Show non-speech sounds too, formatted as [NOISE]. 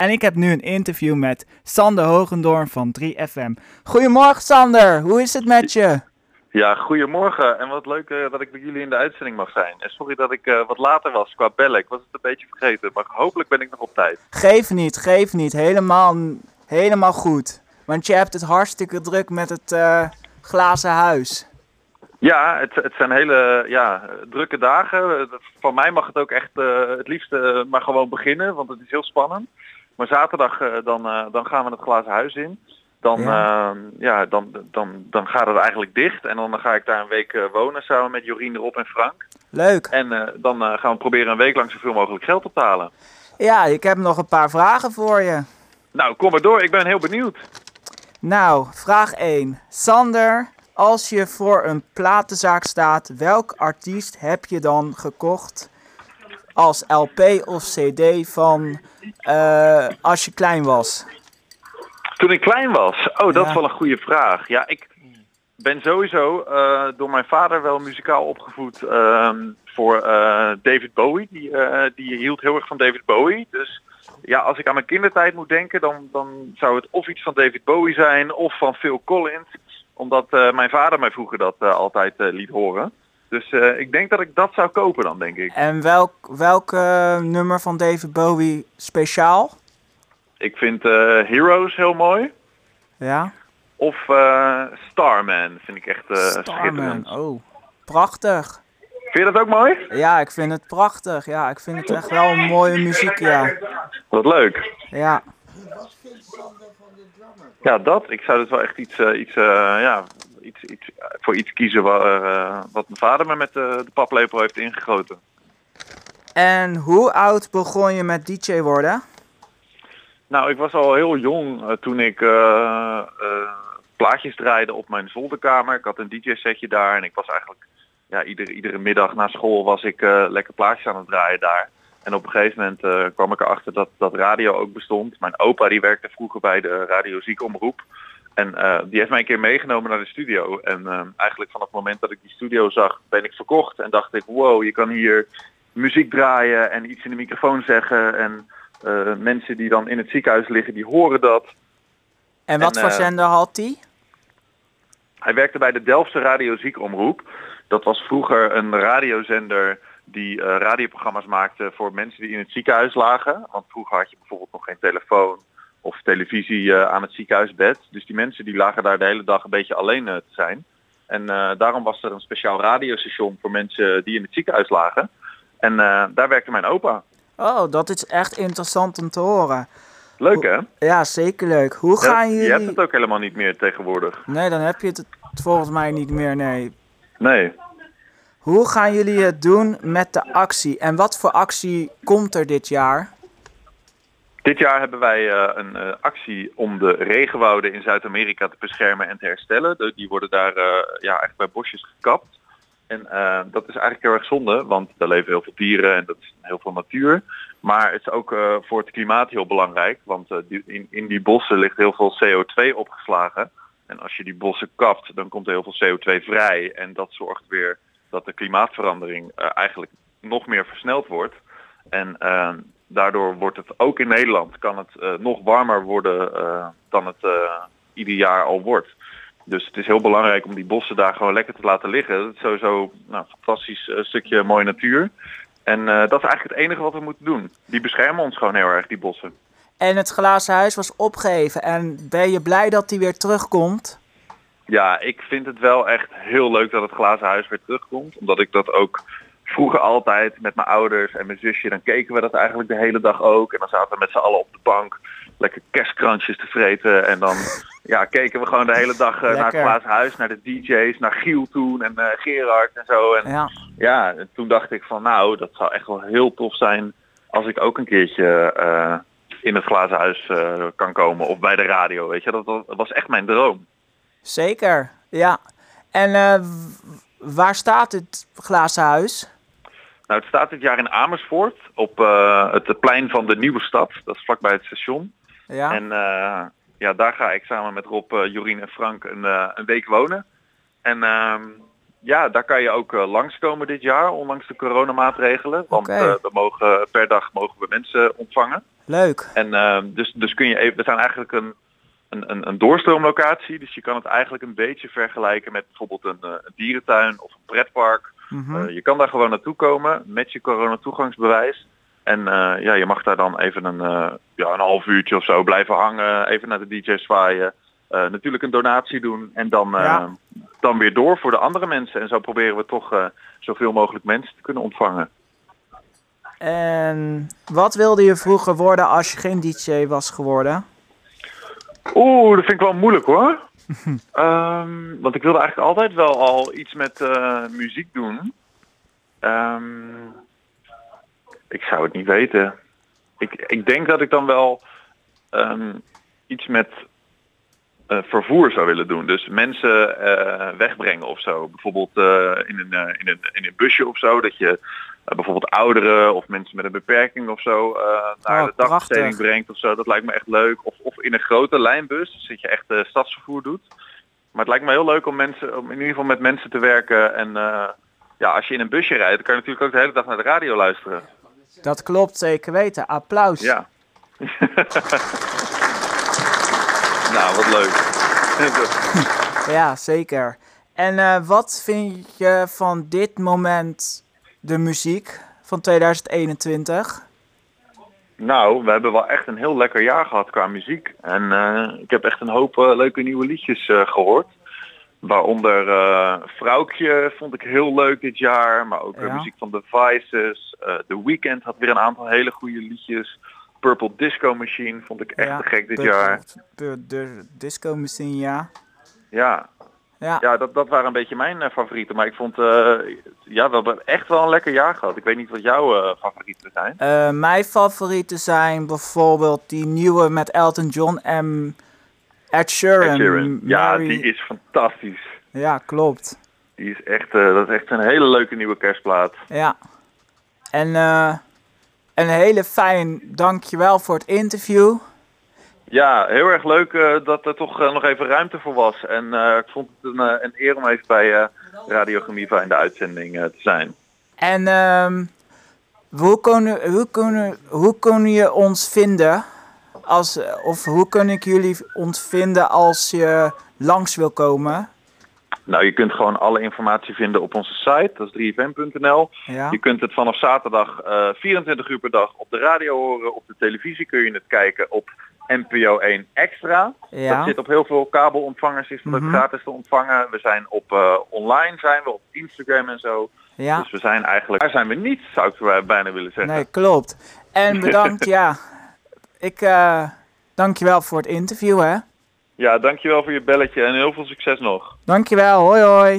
En ik heb nu een interview met Sander Hogendoorn van 3FM. Goedemorgen Sander, hoe is het met je? Ja, goedemorgen. En wat leuk uh, dat ik bij jullie in de uitzending mag zijn. En sorry dat ik uh, wat later was qua bellen. Ik was het een beetje vergeten. Maar hopelijk ben ik nog op tijd. Geef niet, geef niet. Helemaal, helemaal goed. Want je hebt het hartstikke druk met het uh, glazen huis. Ja, het, het zijn hele ja, drukke dagen. Van mij mag het ook echt het liefst maar gewoon beginnen. Want het is heel spannend. Maar zaterdag dan, dan gaan we het glazen huis in dan, ja. Uh, ja, dan, dan, dan gaat het eigenlijk dicht. En dan ga ik daar een week uh, wonen samen met Jorien, Rob en Frank. Leuk. En dan gaan we proberen een week lang zoveel mogelijk geld op te halen. Ja, ik heb nog een paar vragen voor je. Nou, kom maar door. Ik ben heel benieuwd. Nou, vraag 1. Sander, als je voor een platenzaak staat, welk artiest heb je dan gekocht als LP of CD van als je klein was? Toen ik klein was? Oh, dat ja. is wel een goede vraag. Ja, ik ben sowieso uh, door mijn vader wel muzikaal opgevoed uh, voor uh, David Bowie. Die, die hield heel erg van David Bowie. Dus ja, als ik aan mijn kindertijd moet denken, dan, dan zou het of iets van David Bowie zijn of van Phil Collins. Omdat mijn vader mij vroeger dat altijd liet horen. Dus ik denk dat ik dat zou kopen dan, denk ik. En welk, welk nummer van David Bowie speciaal? Ik vind uh, Heroes heel mooi. Ja. Of uh, Starman vind ik echt Starman. schitterend. Oh, prachtig. Vind je dat ook mooi? Ja, ik vind het prachtig. Ja, ik vind het echt wel een mooie muziek, ja. Wat leuk. Ja. Ja, dat. Ik zou dus wel echt iets, iets, ja, iets, iets, voor iets kiezen waar, wat mijn vader me met de paplepel heeft ingegoten. En hoe oud begon je met DJ worden? Nou, ik was al heel jong uh, toen ik uh, uh, plaatjes draaide op mijn zolderkamer. Ik had een DJ-setje daar en ik was eigenlijk ja, iedere, iedere middag na school was ik lekker plaatjes aan het draaien daar. En op een gegeven moment kwam ik erachter dat, dat radio ook bestond. Mijn opa die werkte vroeger bij de Radio Ziekomroep. En die heeft mij een keer meegenomen naar de studio. En eigenlijk vanaf het moment dat ik die studio zag, ben ik verkocht. En dacht ik, wow, je kan hier muziek draaien en iets in de microfoon zeggen. En uh, mensen die dan in het ziekenhuis liggen, die horen dat. En wat en, voor zender uh, had hij? Hij werkte bij de Delftse Radio Ziekomroep. Dat was vroeger een radiozender die radioprogramma's maakte voor mensen die in het ziekenhuis lagen. Want vroeger had je bijvoorbeeld nog geen telefoon of televisie aan het ziekenhuisbed. Dus die mensen die lagen daar de hele dag een beetje alleen te zijn. En daarom was er een speciaal radiostation voor mensen die in het ziekenhuis lagen. En daar werkte mijn opa. Oh, dat is echt interessant om te horen. Leuk hè? Ja, zeker leuk. Hoe gaan ja, jullie... Je hebt het ook helemaal niet meer tegenwoordig. Nee, dan heb je het volgens mij niet meer, nee. Nee. Hoe gaan jullie het doen met de actie? En wat voor actie komt er dit jaar? Dit jaar hebben wij uh, een uh, actie om de regenwouden in Zuid-Amerika te beschermen en te herstellen. Die worden daar uh, ja, bij bosjes gekapt. En dat is eigenlijk heel erg zonde, want daar leven heel veel dieren en dat is heel veel natuur. Maar het is ook voor het klimaat heel belangrijk, want in, in die bossen ligt heel veel CO2 opgeslagen. En als je die bossen kapt, dan komt er heel veel CO2 vrij. En dat zorgt weer dat de klimaatverandering eigenlijk nog meer versneld wordt. En daardoor wordt het ook in Nederland, kan het nog warmer worden dan het ieder jaar al wordt. Dus het is heel belangrijk om die bossen daar gewoon lekker te laten liggen. Dat is sowieso nou, een fantastisch stukje mooie natuur. En dat is eigenlijk het enige wat we moeten doen. Die beschermen ons gewoon heel erg, die bossen. En het glazen huis was opgegeven. En ben je blij dat die weer terugkomt? Ja, ik vind het wel echt heel leuk dat het glazen huis weer terugkomt. Omdat ik dat ook vroeger altijd met mijn ouders en mijn zusje, dan keken we dat eigenlijk de hele dag ook. En dan zaten we met z'n allen op de bank lekker kerstkrantjes te vreten. En dan ja, keken we gewoon de hele dag uh, naar glazen huis, naar de DJ's, naar Giel toen en uh, Gerard en zo. En ja. ja, en toen dacht ik van nou, dat zou echt wel heel tof zijn als ik ook een keertje uh, in het glazen huis kan komen of bij de radio. Weet je, dat, dat was echt mijn droom. Zeker, ja. En waar staat het glazen huis? Nou, het staat dit jaar in Amersfoort op uh, het plein van de Nieuwe Stad. Dat is vlakbij het station. Ja. En uh, ja, daar ga ik samen met Rob, uh, Jorien en Frank een, een week wonen. En ehm, ja, daar kan je ook langskomen dit jaar, ondanks de coronamaatregelen. Want eh, we mogen, per dag mogen we mensen ontvangen. Leuk. En eh, dus, dus kun je even, we zijn eigenlijk een, een, een, een doorstroomlocatie. Dus je kan het eigenlijk een beetje vergelijken met bijvoorbeeld een, eh, een dierentuin of een pretpark. Mhm. Eh, je kan daar gewoon naartoe komen met je coronatoegangsbewijs. En eh, ja, je mag daar dan even een, eh, ja, een half uurtje of zo blijven hangen, even naar de DJ zwaaien. Natuurlijk een donatie doen en dan, Ja. dan weer door voor de andere mensen. En zo proberen we toch zoveel mogelijk mensen te kunnen ontvangen. En wat wilde je vroeger worden als je geen DJ was geworden? Oeh, dat vind ik wel moeilijk hoor. [LAUGHS] Ehm, want ik wilde eigenlijk altijd wel al iets met eh, muziek doen. Ehm, ik zou het niet weten. Ik, ik denk dat ik dan wel ehm, iets met eh, vervoer zou willen doen. Dus mensen eh, wegbrengen of zo. Bijvoorbeeld in, een, in, een, in een busje of zo. Dat je bijvoorbeeld ouderen of mensen met een beperking of zo eh, naar Oh, de dagbesteding brengt of zo. Dat lijkt me echt leuk. Of, of in een grote lijnbus, dus dat je echt eh, stadsvervoer doet. Maar het lijkt me heel leuk om, mensen, om in ieder geval met mensen te werken. En eh, ja, als je in een busje rijdt, dan kan je natuurlijk ook de hele dag naar de radio luisteren. Dat klopt, zeker weten. Applaus. Ja. [LAUGHS] nou, wat leuk. [LAUGHS] Ja, zeker. En eh, wat vind je van dit moment de muziek van 2021? Nou, we hebben wel echt een heel lekker jaar gehad qua muziek. En eh, ik heb echt een hoop eh, leuke nieuwe liedjes eh, gehoord. Waaronder Vrouwtje vond ik heel leuk dit jaar. Maar ook Ja. muziek van The Vices. The Weeknd had weer een aantal hele goede liedjes. Purple Disco Machine vond ik echt Ja, te gek dit de- jaar. De, de disco misschien, ja. Ja, Ja, ja dat, dat waren een beetje mijn eh, favorieten. Maar ik vond, eh, ja, we hebben echt wel een lekker jaar gehad. Ik weet niet wat jouw eh, favorieten zijn. Mijn favorieten zijn bijvoorbeeld die nieuwe met Elton John en Ed Sheeran. Ed Sheeran. Ja, Mary- die is fantastisch. Ja, klopt. Die is echt, dat is echt een hele leuke nieuwe kerstplaat. Ja. En een hele fijn dankjewel voor het interview. Ja, heel erg leuk eh, dat er toch eh, nog even ruimte voor was. En eh, ik vond het een, een eer om even bij eh, Radio Gemiva in de uitzending te zijn. En ehm, hoe, kunnen, hoe, kunnen, hoe kunnen je ons vinden? Als, of hoe kan ik jullie ons vinden als je langs wil komen? Nou, je kunt gewoon alle informatie vinden op onze site, dat is 3fm.nl. Ja, Je kunt het vanaf zaterdag eh 24 uur per dag op de radio horen. Op de televisie kun je het kijken op NPO 1 Extra. Dat ja. zit op heel veel kabelontvangers, is dat Mhm. gratis te ontvangen. We zijn op eh, online, zijn we op Instagram en zo. ja. Dus we zijn eigenlijk, daar zijn we niet, zou ik bijna willen zeggen. Nee, klopt. En [LAUGHS] bedankt, ja. Ik eh dankjewel voor het interview, hè. Ja, dankjewel voor je belletje en heel veel succes nog. Dankjewel, hoi hoi.